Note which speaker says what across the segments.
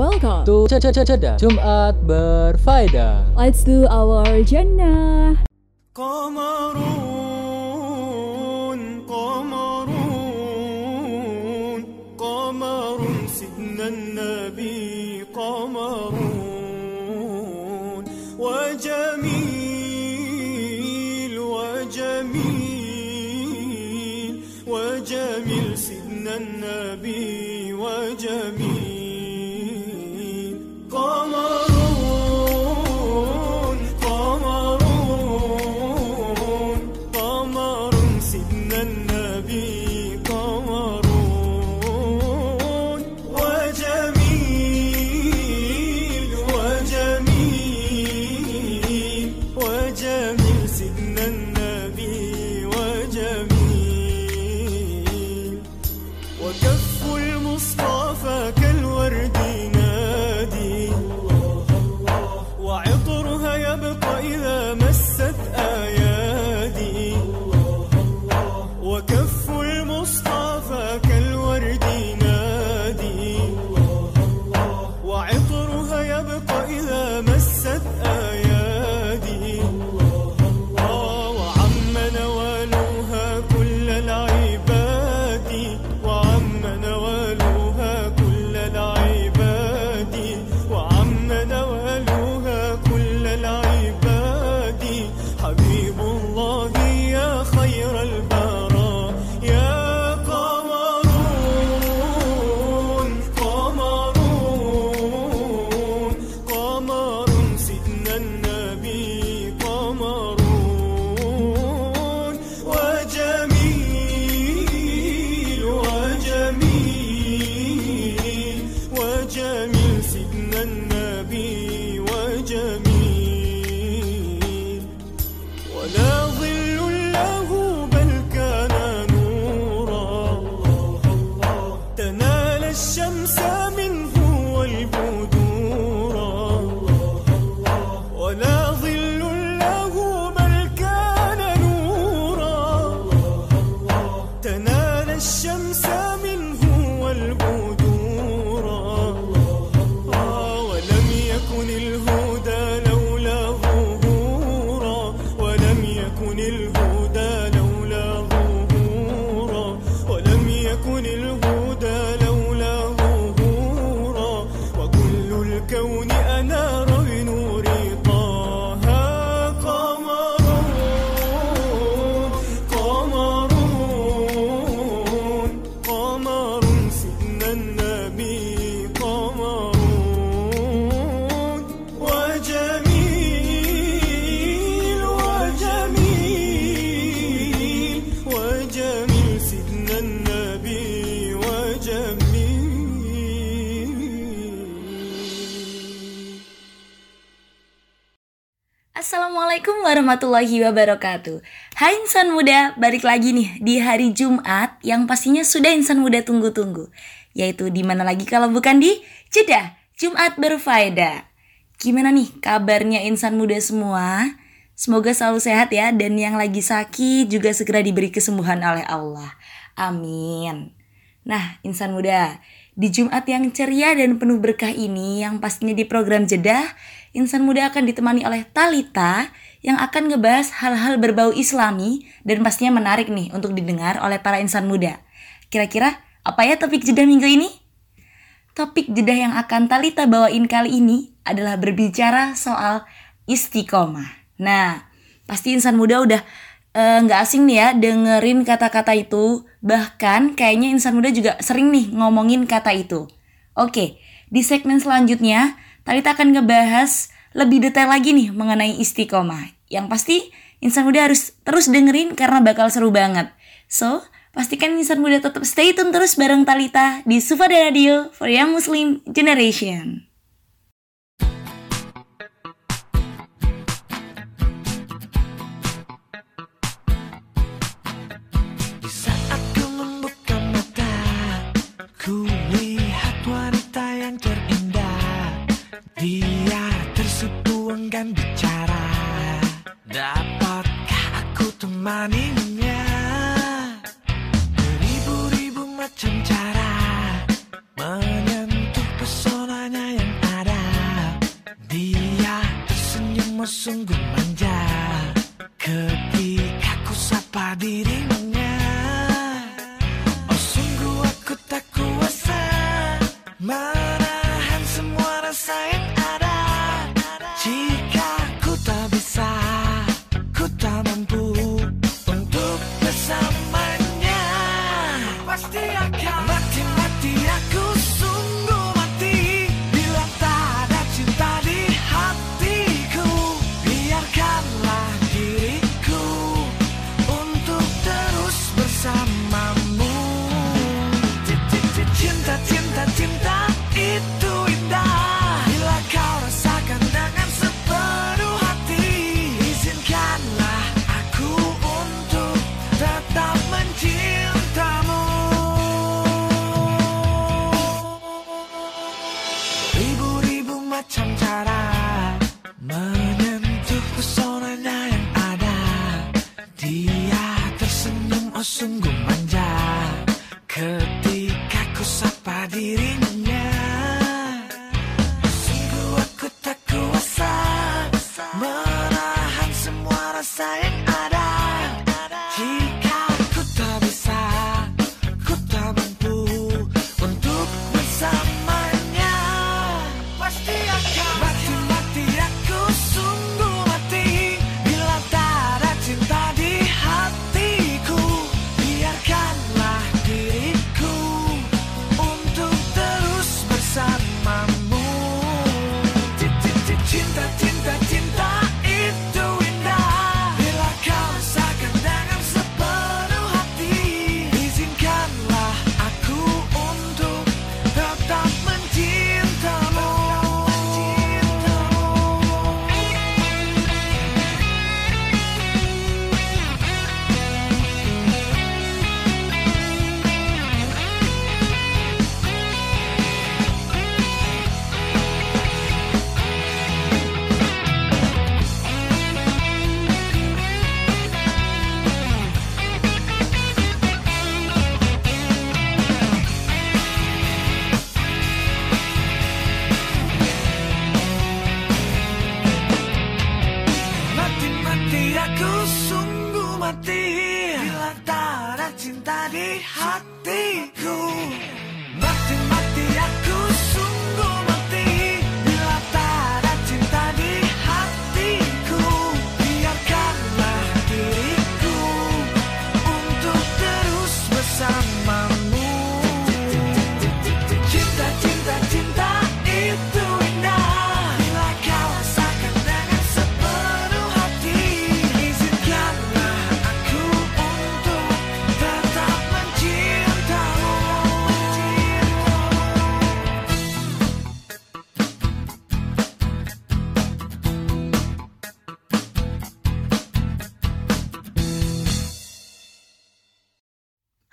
Speaker 1: welcome
Speaker 2: to Ceda Jumat Berfaedah.
Speaker 1: Let's do our jannah.
Speaker 3: Warahmatullahi wabarakatuh. Hai insan muda, balik lagi nih di hari Jumat yang pastinya sudah insan muda tunggu-tunggu. Yaitu di mana lagi kalau bukan di Jeddah Jumat Berfaedah Gimana nih kabarnya insan muda semua? Semoga selalu sehat ya dan yang lagi sakit juga segera diberi kesembuhan oleh Allah. Amin. Nah insan muda, di Jumat yang ceria dan penuh berkah ini yang pastinya di program Jeddah, insan muda akan ditemani oleh Talita yang akan ngebahas hal-hal berbau islami dan pastinya menarik nih untuk didengar oleh para insan muda. Kira-kira apa ya topik Jeddah minggu ini? Topik Jeddah yang akan Talita bawain kali ini adalah berbicara soal istiqomah. Nah, pasti insan muda udah eh, nggak asing nih ya dengerin kata-kata itu. Bahkan kayaknya insan muda juga sering nih ngomongin kata itu. Oke, di segmen selanjutnya Talita akan ngebahas lebih detail lagi nih mengenai istiqomah. Yang pasti insan muda harus terus dengerin karena bakal seru banget. So, pastikan insan muda tetap stay tune terus bareng Talita di Sufada Radio for Young Muslim Generation.
Speaker 4: menemaninya Beribu-ribu macam cara Menyentuh pesonanya
Speaker 5: yang ada. Dia tersenyum sungguh manja. Ketika ku sapa dirimu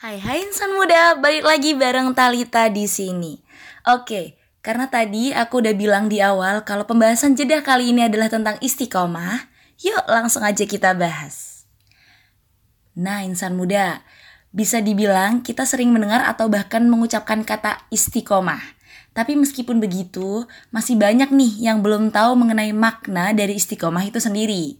Speaker 3: Hai hai insan muda, balik lagi bareng Talita di sini. Oke, karena tadi aku udah bilang di awal kalau pembahasan jeda kali ini adalah tentang istiqomah, yuk langsung aja kita bahas. Nah, insan muda, bisa dibilang kita sering mendengar atau bahkan mengucapkan kata istiqomah. Tapi meskipun begitu, masih banyak nih yang belum tahu mengenai makna dari istiqomah itu sendiri.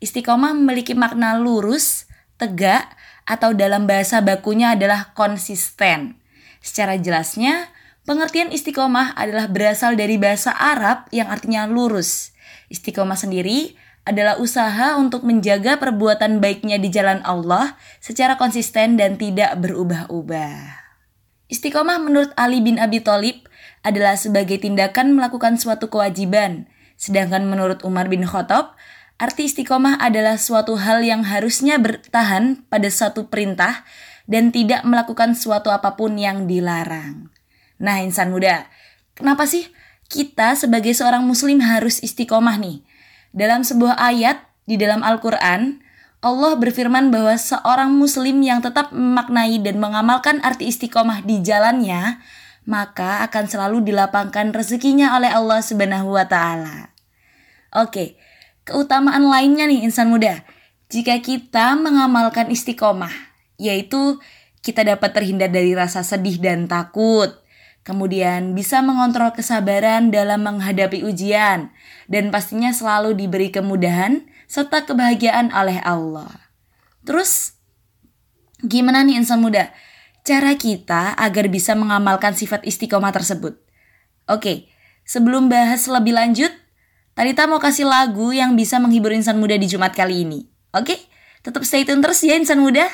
Speaker 3: Istiqomah memiliki makna lurus, tegak, atau dalam bahasa bakunya adalah konsisten. Secara jelasnya, pengertian istiqomah adalah berasal dari bahasa Arab yang artinya lurus. Istiqomah sendiri adalah usaha untuk menjaga perbuatan baiknya di jalan Allah secara konsisten dan tidak berubah-ubah. Istiqomah menurut Ali bin Abi Thalib adalah sebagai tindakan melakukan suatu kewajiban, sedangkan menurut Umar bin Khattab, arti istiqomah adalah suatu hal yang harusnya bertahan pada suatu perintah dan tidak melakukan suatu apa pun yang dilarang. Nah, insan muda, kenapa sih kita sebagai seorang muslim harus istiqomah nih? Dalam sebuah ayat di dalam Al-Qur'an, Allah berfirman bahwa seorang muslim yang tetap memaknai dan mengamalkan arti istiqomah di jalannya, maka akan selalu dilapangkan rezekinya oleh Allah Subhanahu wa taala. Oke, keutamaan lainnya nih insan muda. Jika kita mengamalkan istiqomah, yaitu kita dapat terhindar dari rasa sedih dan takut. kemudian bisa mengontrol kesabaran dalam menghadapi ujian, dan pastinya selalu diberi kemudahan serta kebahagiaan oleh Allah. Terus, gimana nih insan muda? Cara kita agar bisa mengamalkan sifat istiqomah tersebut. Oke, sebelum bahas lebih lanjut, Talita mau kasih lagu yang bisa menghibur insan muda di Jumat kali ini. Oke, tetap stay tune terus ya insan muda.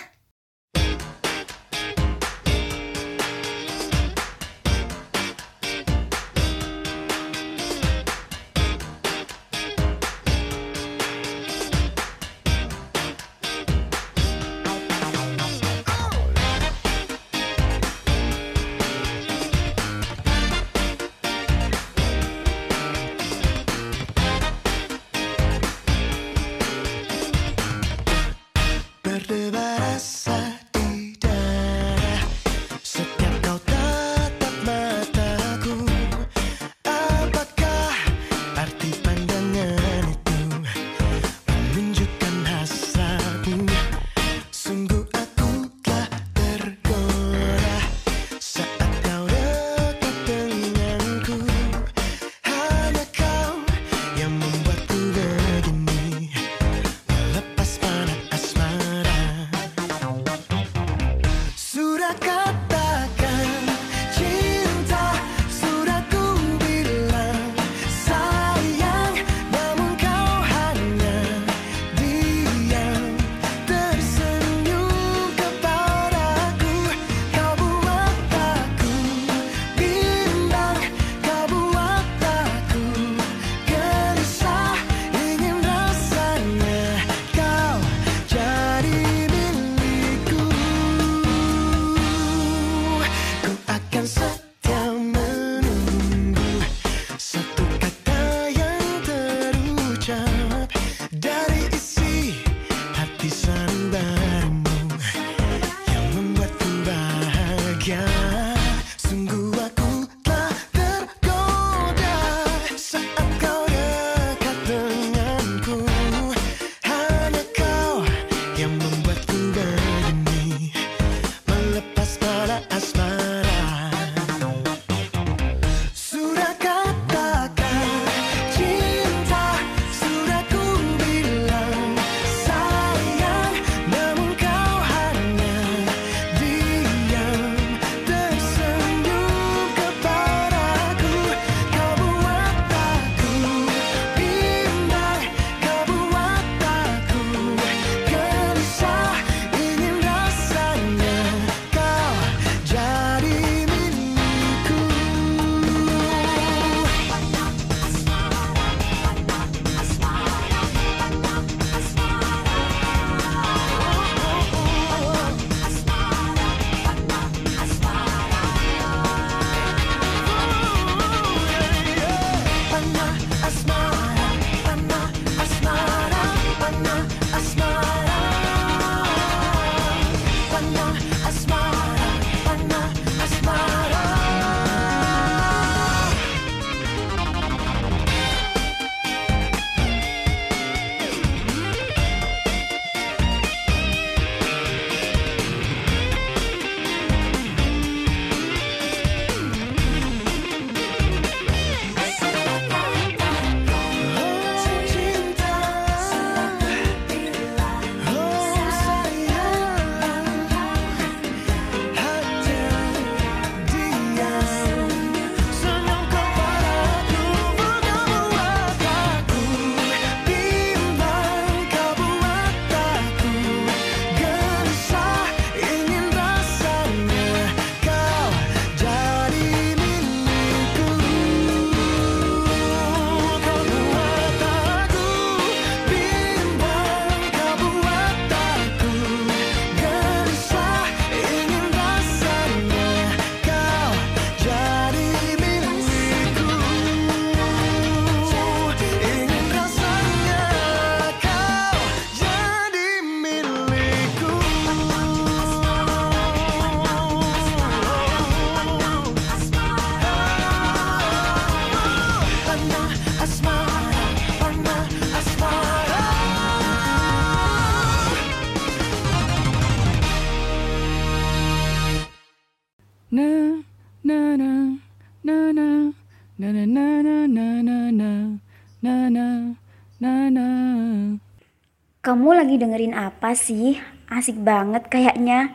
Speaker 6: Kamu lagi dengerin apa sih? Asik banget kayaknya.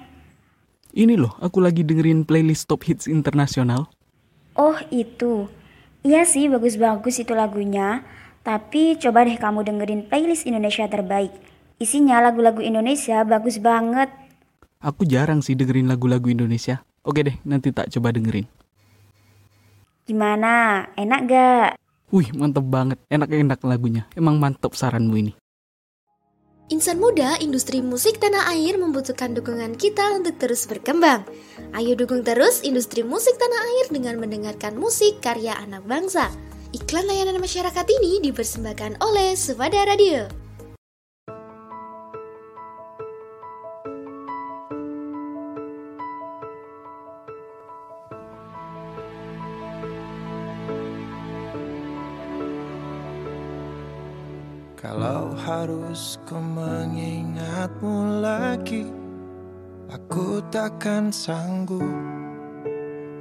Speaker 7: Ini loh, aku lagi dengerin playlist top hits internasional.
Speaker 6: Oh itu. Iya sih bagus-bagus itu lagunya. Tapi coba deh kamu dengerin playlist Indonesia terbaik. Isinya lagu-lagu Indonesia bagus banget.
Speaker 7: Aku jarang sih dengerin lagu-lagu Indonesia. Oke deh, nanti tak coba dengerin.
Speaker 6: Gimana? Enak gak?
Speaker 7: Wih, mantep banget. Enak-enak lagunya. Emang mantep saranmu ini.
Speaker 8: Insan muda, industri musik tanah air membutuhkan dukungan kita untuk terus berkembang. Ayo dukung terus industri musik tanah air dengan mendengarkan musik karya anak bangsa. Iklan layanan masyarakat ini dipersembahkan oleh Suvada Radio.
Speaker 4: Harus ku mengingatmu lagi. Aku takkan sanggup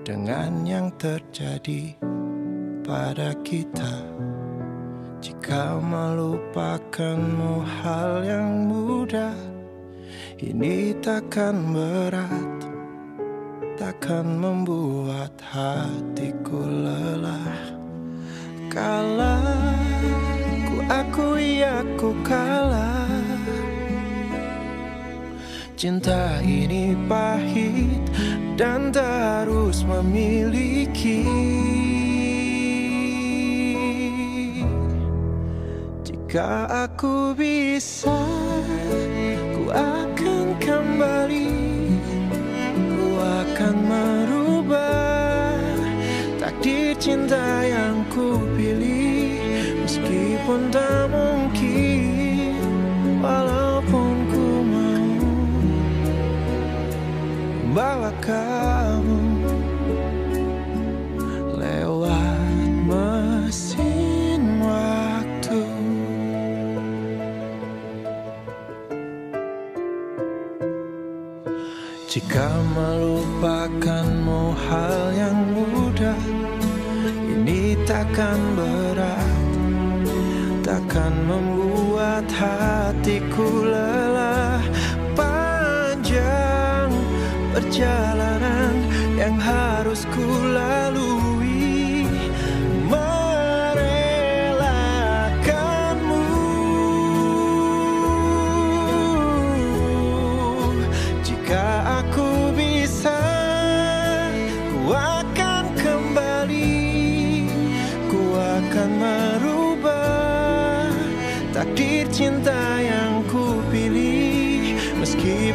Speaker 4: Dengan yang terjadi pada kita. Jika melupakanmu hal yang mudah Ini takkan berat. Takkan membuat hatiku lelah. Kalah aku kalah. Cinta ini pahit dan terus memiliki. Jika aku bisa Ku akan kembali. Ku akan merubah Takdir cinta yang ku Meskipun tak mungkin Walaupun ku mau Bawa kamu Lewat mesin waktu. Jika melupakanmu hal yang mudah Ini takkan Takkan membuat hatiku lelah. Panjang perjalanan yang harus ku lalui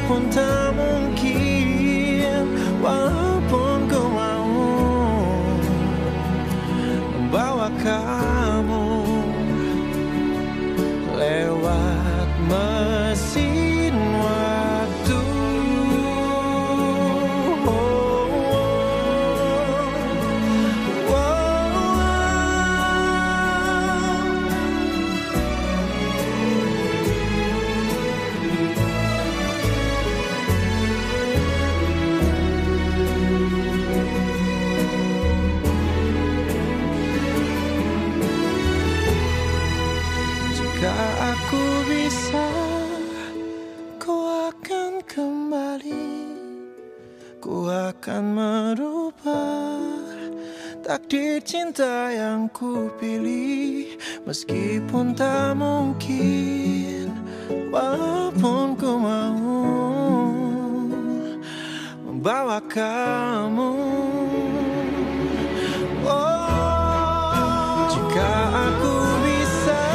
Speaker 4: contamos. Takdir cinta yang ku pilih Meskipun tak mungkin Walaupun ku mau Membawa kamu. Oh, jika aku bisa,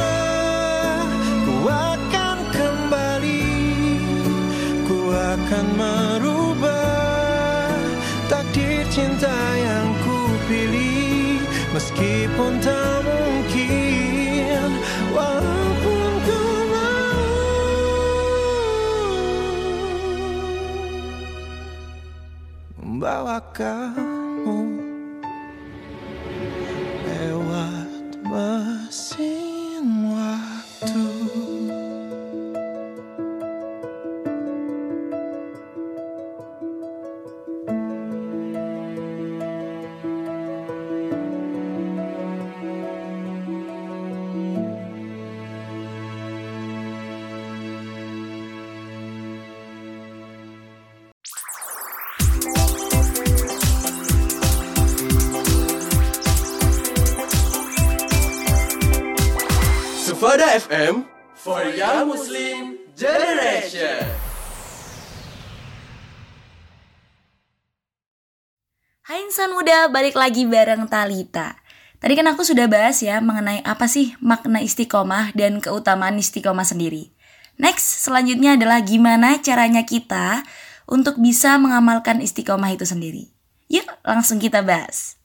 Speaker 4: ku akan kembali, ku akan merubah takdir cinta yang meskipun tak mungkin, walaupun ku mau. Membawa kamu
Speaker 3: muda, balik lagi bareng Talita. Tadi kan aku sudah bahas ya mengenai apa sih makna istiqomah dan keutamaan istiqomah sendiri. Next, selanjutnya adalah gimana caranya kita untuk bisa mengamalkan istiqomah itu sendiri. Yuk, langsung kita bahas.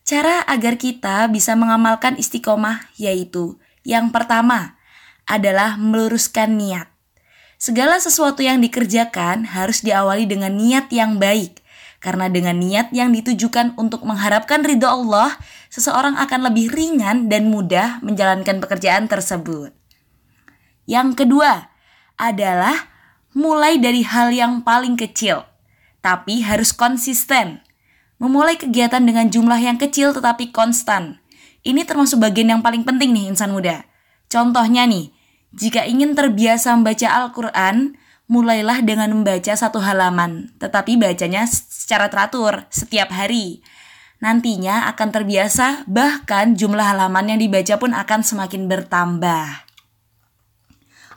Speaker 3: Cara agar kita bisa mengamalkan istiqomah yaitu yang pertama adalah meluruskan niat. Segala sesuatu yang dikerjakan harus diawali dengan niat yang baik. Karena dengan niat yang ditujukan untuk mengharapkan ridho Allah, seseorang akan lebih ringan dan mudah menjalankan pekerjaan tersebut. Yang kedua adalah mulai dari hal yang paling kecil, tapi harus konsisten. Memulai kegiatan dengan jumlah yang kecil tetapi konstan. Ini termasuk bagian yang paling penting nih insan muda. Contohnya nih, jika ingin terbiasa membaca Al-Quran, mulailah dengan membaca satu halaman, tetapi bacanya secara teratur setiap hari. Nantinya akan terbiasa, bahkan jumlah halaman yang dibaca pun akan semakin bertambah.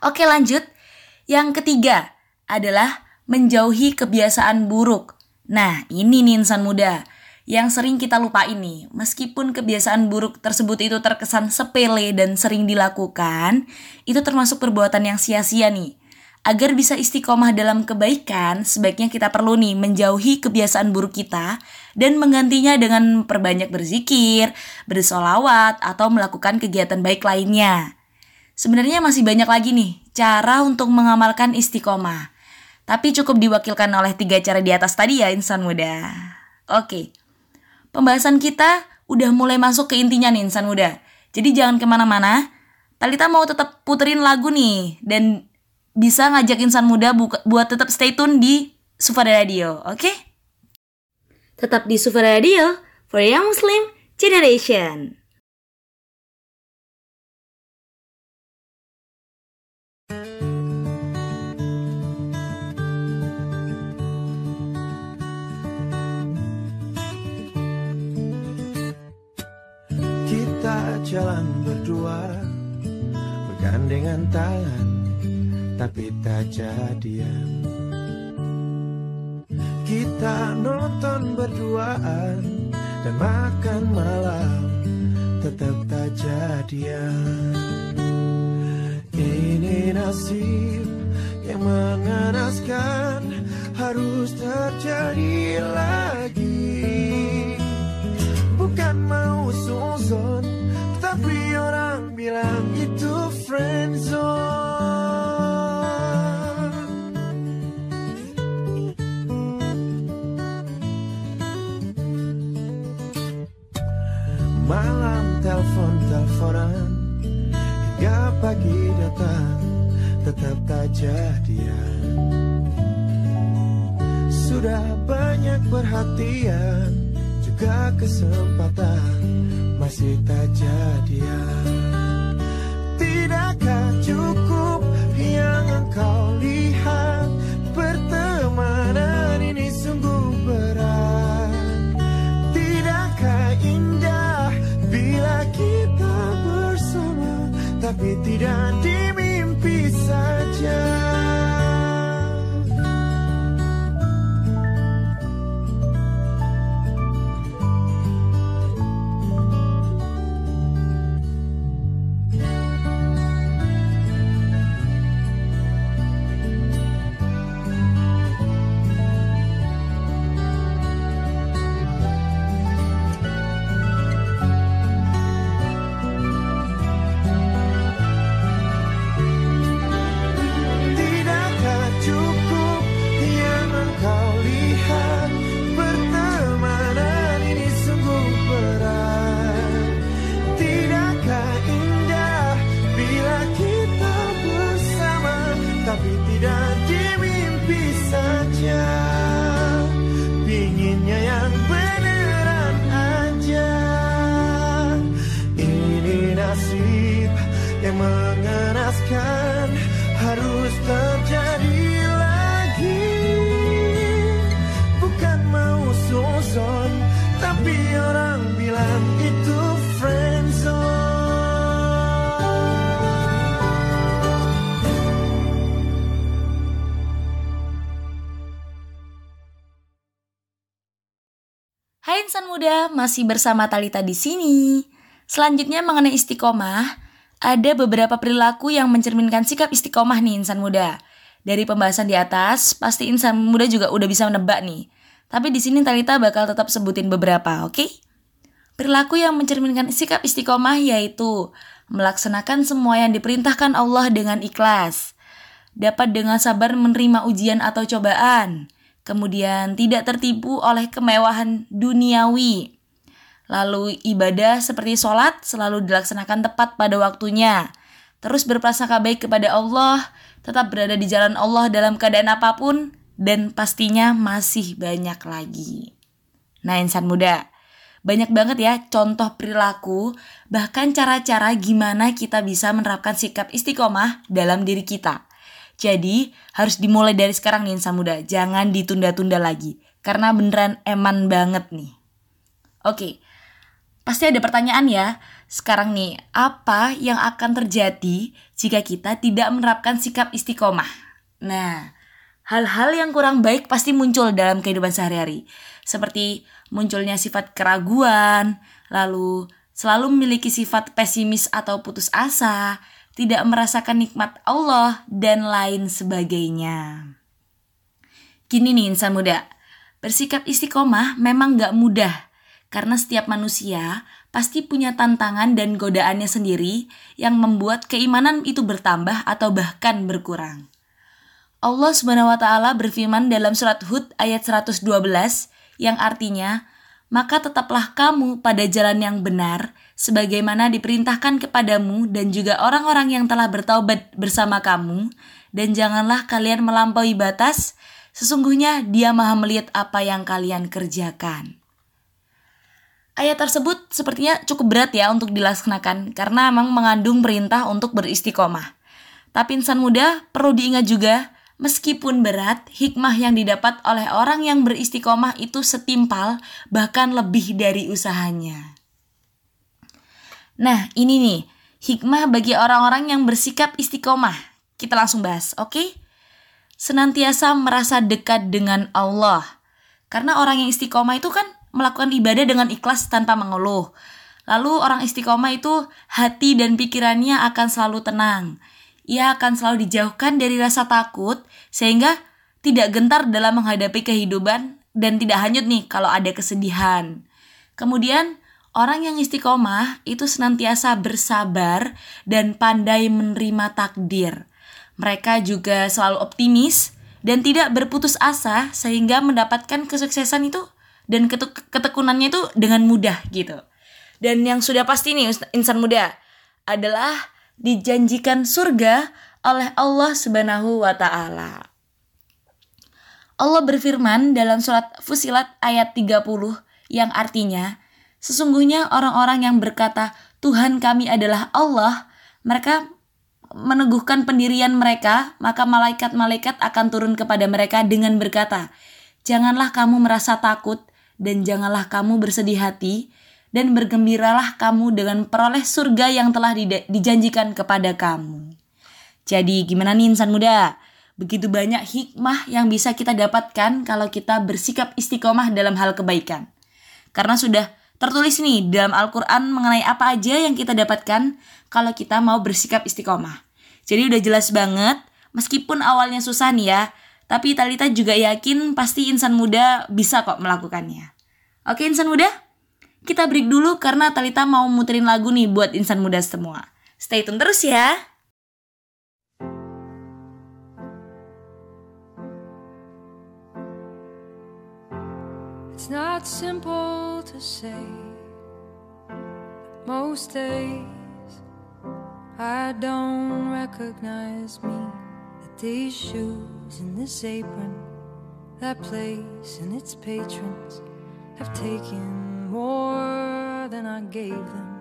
Speaker 3: Oke, lanjut. Yang ketiga adalah menjauhi kebiasaan buruk. Nah, ini nih insan muda yang sering kita lupa ini. Meskipun kebiasaan buruk tersebut itu terkesan sepele dan sering dilakukan, itu termasuk perbuatan yang sia-sia nih. Agar bisa istiqomah dalam kebaikan, sebaiknya kita perlu nih menjauhi kebiasaan buruk kita dan menggantinya dengan perbanyak berzikir, bersolawat, atau melakukan kegiatan baik lainnya. Sebenarnya masih banyak lagi nih cara untuk mengamalkan istiqomah. Tapi cukup diwakilkan oleh tiga cara di atas tadi ya insan muda. Oke, pembahasan kita udah mulai masuk ke intinya nih insan muda. Jadi jangan ke mana-mana. Talita mau tetap puterin lagu nih dan bisa ngajak insan muda buka, buat tetap stay tune di Sufada Radio, oke? Okay? Tetap di Sufada Radio for Young Muslim Generation.
Speaker 4: Kita jalan berdua Bergandengan tangan Tapi tak jadian Kita nonton berduaan Dan makan malam Tetap tak jadian Ini nasib yang mengenaskan Harus terjadi lagi. Bukan mau suzon Tapi orang bilang itu friendzone telepon-teleponan Hingga pagi datang Tetap tak jadian. Sudah banyak perhatian Juga kesempatan Masih tak jadian. Tidakkah cukup yang engkau lihat Tapi tidak mengenaskan harus terjadi lagi Bukan mau susun Tapi orang bilang itu Hai
Speaker 3: insan muda, masih bersama Talita di sini. Selanjutnya mengenai istiqomah, ada beberapa perilaku yang mencerminkan sikap istiqomah nih insan muda. Dari pembahasan di atas, pasti insan muda juga udah bisa menebak nih. Tapi di sini Talita bakal tetap sebutin beberapa, oke? Okay? Perilaku yang mencerminkan sikap istiqomah yaitu melaksanakan semua yang diperintahkan Allah dengan ikhlas, dapat dengan sabar menerima ujian atau cobaan, kemudian tidak tertipu oleh kemewahan duniawi. Lalu ibadah seperti sholat selalu dilaksanakan tepat pada waktunya. Terus berprasangka baik kepada Allah, tetap berada di jalan Allah dalam keadaan apa pun, dan pastinya masih banyak lagi. Nah insan muda, banyak banget ya contoh perilaku, bahkan cara-cara gimana kita bisa menerapkan sikap istiqomah dalam diri kita. Jadi harus dimulai dari sekarang nih insan muda, jangan ditunda-tunda lagi. Karena beneran eman banget nih. Oke, pasti ada pertanyaan ya. Sekarang nih, apa yang akan terjadi jika kita tidak menerapkan sikap istiqomah? Nah, hal-hal yang kurang baik pasti muncul dalam kehidupan sehari-hari. Seperti munculnya sifat keraguan, lalu selalu memiliki sifat pesimis atau putus asa, tidak merasakan nikmat Allah, dan lain sebagainya. Gini nih insan muda, bersikap istiqomah memang gak mudah, karena setiap manusia pasti punya tantangan dan godaannya sendiri yang membuat keimanan itu bertambah atau bahkan berkurang. Allah Subhanahu wa taala berfirman dalam surat Hud ayat 112 yang artinya maka tetaplah kamu pada jalan yang benar, sebagaimana diperintahkan kepadamu dan juga orang-orang yang telah bertaubat bersama kamu, dan janganlah kalian melampaui batas, sesungguhnya dia maha melihat apa yang kalian kerjakan. Ayat tersebut sepertinya cukup berat ya untuk dilaksanakan, karena memang mengandung perintah untuk beristiqomah. Tapi insan muda perlu diingat juga Meskipun berat, hikmah yang didapat oleh orang yang beristiqomah itu setimpal, bahkan lebih dari usahanya. Nah, ini nih, hikmah bagi orang-orang yang bersikap istiqomah. Kita langsung bahas, oke? Okay? Senantiasa merasa dekat dengan Allah. Karena orang yang istiqomah itu kan melakukan ibadah dengan ikhlas tanpa mengeluh. Lalu orang istiqomah itu hati dan pikirannya akan selalu tenang ia akan selalu dijauhkan dari rasa takut sehingga tidak gentar dalam menghadapi kehidupan dan tidak hanyut nih kalau ada kesedihan. Kemudian orang yang istiqomah itu senantiasa bersabar dan pandai menerima takdir. Mereka juga selalu optimis dan tidak berputus asa sehingga mendapatkan kesuksesan itu dan ketekunannya itu dengan mudah gitu. Dan yang sudah pasti nih insan muda adalah dijanjikan surga oleh Allah Subhanahu wa taala. Allah berfirman dalam surat Fusilat ayat 30 yang artinya sesungguhnya orang-orang yang berkata Tuhan kami adalah Allah mereka meneguhkan pendirian mereka maka malaikat-malaikat akan turun kepada mereka dengan berkata janganlah kamu merasa takut dan janganlah kamu bersedih hati dan bergembiralah kamu dengan peroleh surga yang telah dijanjikan kepada kamu. Jadi gimana nih insan muda? Begitu banyak hikmah yang bisa kita dapatkan kalau kita bersikap istiqomah dalam hal kebaikan. Karena sudah tertulis nih dalam Al-Quran mengenai apa aja yang kita dapatkan kalau kita mau bersikap istiqomah. Jadi udah jelas banget, meskipun awalnya susah nih ya, tapi Talita juga yakin pasti insan muda bisa kok melakukannya. Oke insan muda? Kita break dulu karena Talita mau muterin lagu nih buat insan muda semua. Stay tune terus ya.
Speaker 7: It's not simple to say. Most days I don't recognize me. That these shoes and this apron, that place and its patrons have taken more than I gave them.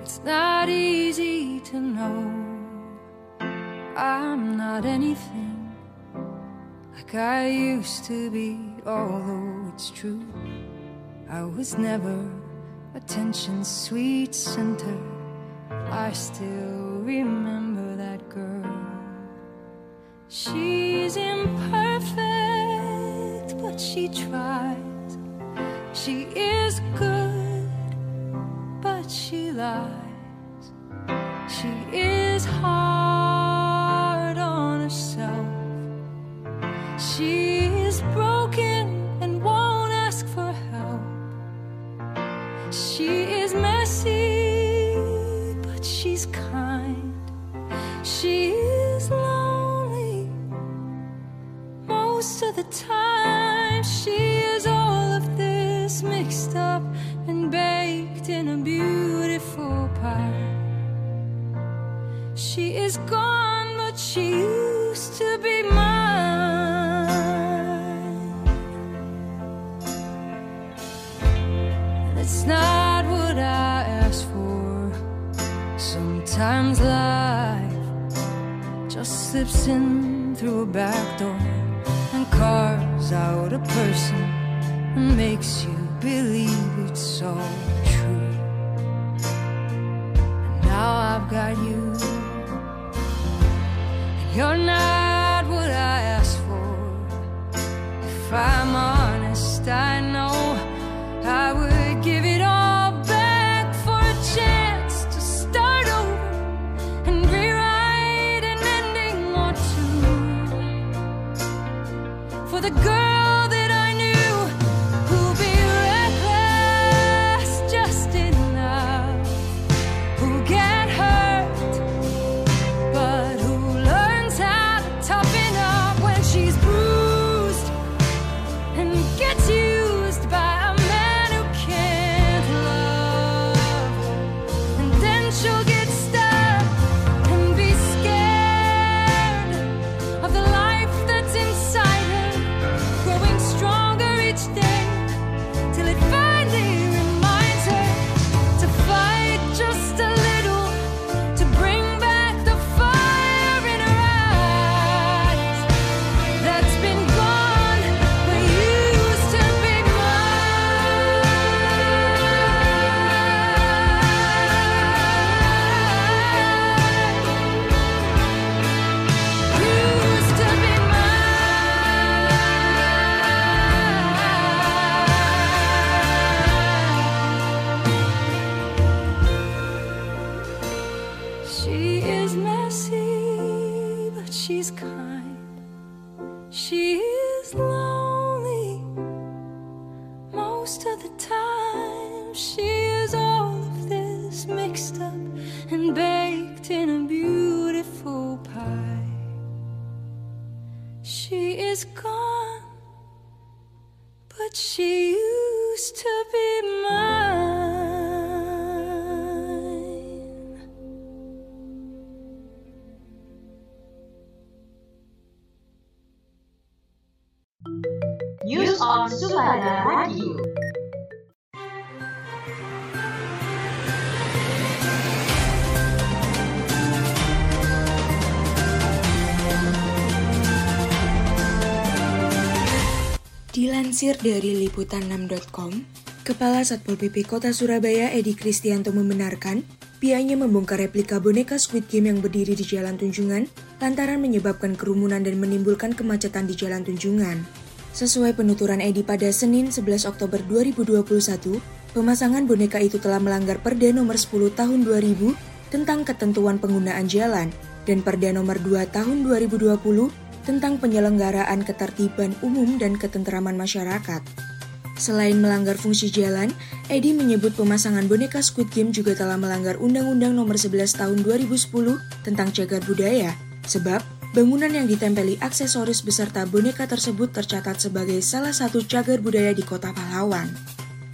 Speaker 7: It's not easy to know I'm not anything like I used to be, although it's true. I was never attention's sweet center. I still remember. She's imperfect but she tries. She is good, but she lies. She is hard most of the time. She is all of this mixed up and baked in a beautiful pie. She is gone, but she
Speaker 9: Dari liputan6.com, Kepala Satpol PP Kota Surabaya Edi Kristianto membenarkan pihaknya membongkar replika boneka Squid Game yang berdiri di Jalan Tunjungan lantaran menyebabkan kerumunan dan menimbulkan kemacetan di Jalan Tunjungan. Sesuai penuturan Edi pada Senin 11 Oktober 2021, pemasangan boneka itu telah melanggar Perda nomor 10 tahun 2000 tentang ketentuan penggunaan jalan dan Perda nomor 2 tahun 2020 tentang penyelenggaraan ketertiban umum dan ketenteraman masyarakat. Selain melanggar fungsi jalan, Edi menyebut pemasangan boneka Squid Game juga telah melanggar Undang-Undang Nomor 11 Tahun 2010 tentang cagar budaya, sebab bangunan yang ditempeli aksesoris beserta boneka tersebut tercatat sebagai salah satu cagar budaya di Kota Pahlawan.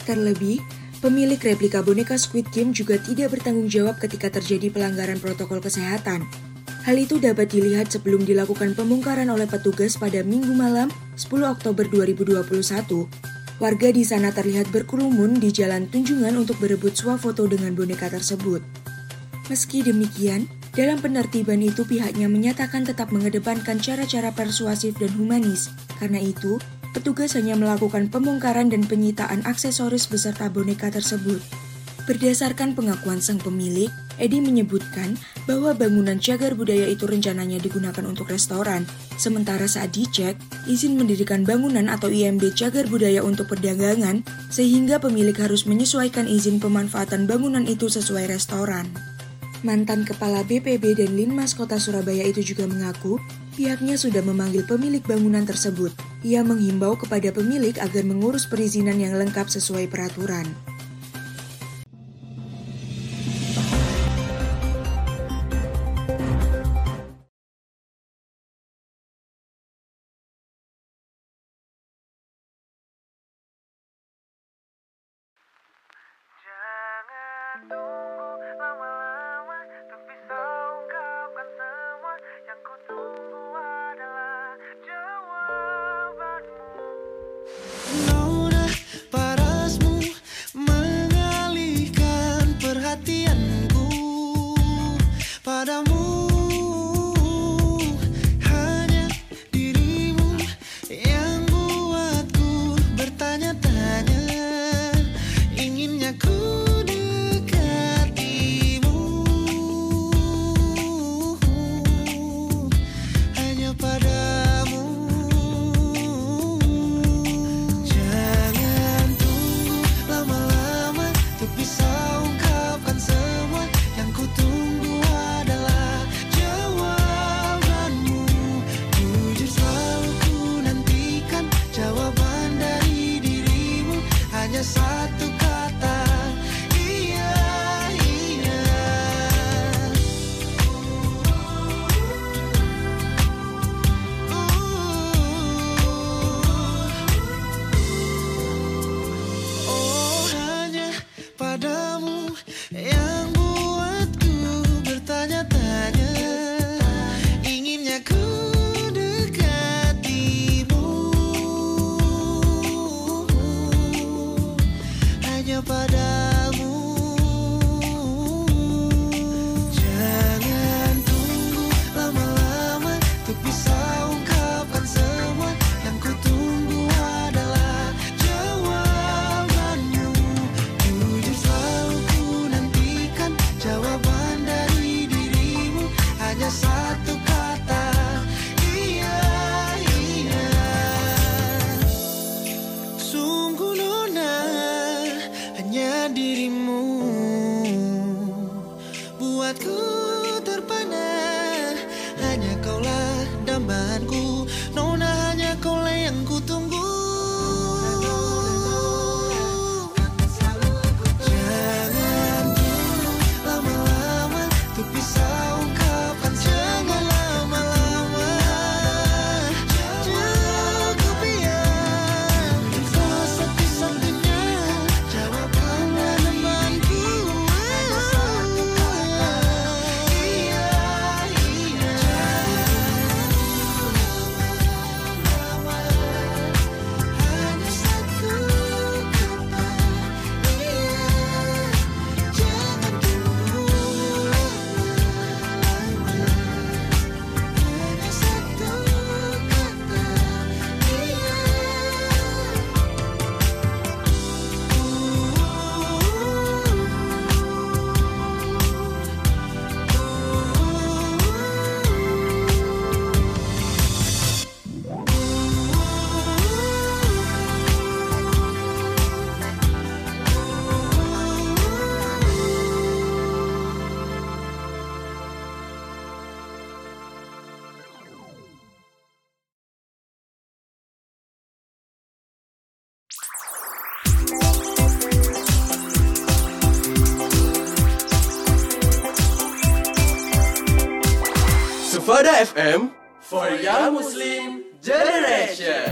Speaker 9: Terlebih, pemilik replika boneka Squid Game juga tidak bertanggung jawab ketika terjadi pelanggaran protokol kesehatan. Hal itu dapat dilihat sebelum dilakukan pembongkaran oleh petugas pada Minggu malam 10 Oktober 2021. Warga di sana terlihat berkerumun di jalan Tunjungan untuk berebut swafoto dengan boneka tersebut. Meski demikian, dalam penertiban itu pihaknya menyatakan tetap mengedepankan cara-cara persuasif dan humanis. Karena itu, petugas hanya melakukan pembongkaran dan penyitaan aksesoris beserta boneka tersebut. Berdasarkan pengakuan sang pemilik, Edi menyebutkan bahwa bangunan cagar budaya itu rencananya digunakan untuk restoran. Sementara saat dicek, izin mendirikan bangunan atau IMB cagar budaya untuk perdagangan, sehingga pemilik harus menyesuaikan izin pemanfaatan bangunan itu sesuai restoran. Mantan Kepala BPB dan Linmas Kota Surabaya itu juga mengaku pihaknya sudah memanggil pemilik bangunan tersebut. Ia menghimbau kepada pemilik agar mengurus perizinan yang lengkap sesuai peraturan.
Speaker 10: Matungo, FM for Young Muslim Generation.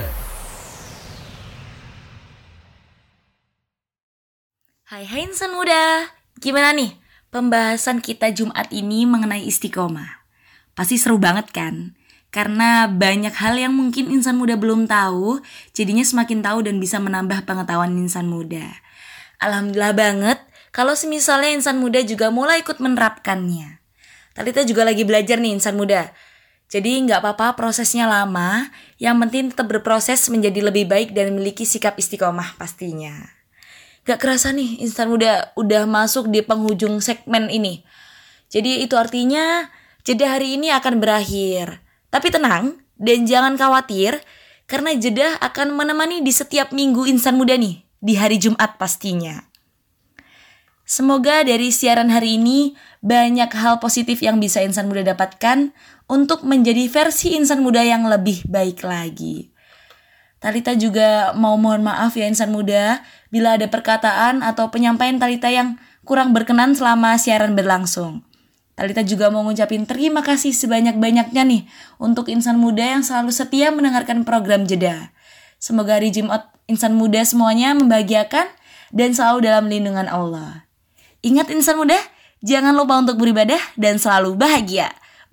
Speaker 3: Hai hai insan muda, gimana nih pembahasan kita Jumat ini mengenai istiqomah? Pasti seru banget kan? Karena banyak hal yang mungkin insan muda belum tahu, jadinya semakin tahu dan bisa menambah pengetahuan insan muda. Alhamdulillah banget kalau semisalnya insan muda juga mulai ikut menerapkannya. Talita juga lagi belajar nih insan muda. Jadi nggak apa-apa prosesnya lama, yang penting tetap berproses menjadi lebih baik dan memiliki sikap istiqomah pastinya. Gak kerasa nih insan muda udah masuk di penghujung segmen ini.
Speaker 7: Jadi itu artinya jeda hari ini akan berakhir. Tapi tenang dan jangan khawatir karena jeda akan menemani di setiap minggu insan muda nih di hari Jumat pastinya. Semoga dari siaran hari ini banyak hal positif yang bisa insan muda dapatkan untuk menjadi versi insan muda yang lebih baik lagi. Talita juga mau mohon maaf ya insan muda bila ada perkataan atau penyampaian Talita yang kurang berkenan selama siaran berlangsung. Talita juga mau ngucapin terima kasih sebanyak-banyaknya nih untuk insan muda yang selalu setia mendengarkan program jeda. Semoga hari Jumat insan muda semuanya membahagiakan dan selalu dalam lindungan Allah. Ingat insan muda, jangan lupa untuk beribadah dan selalu bahagia.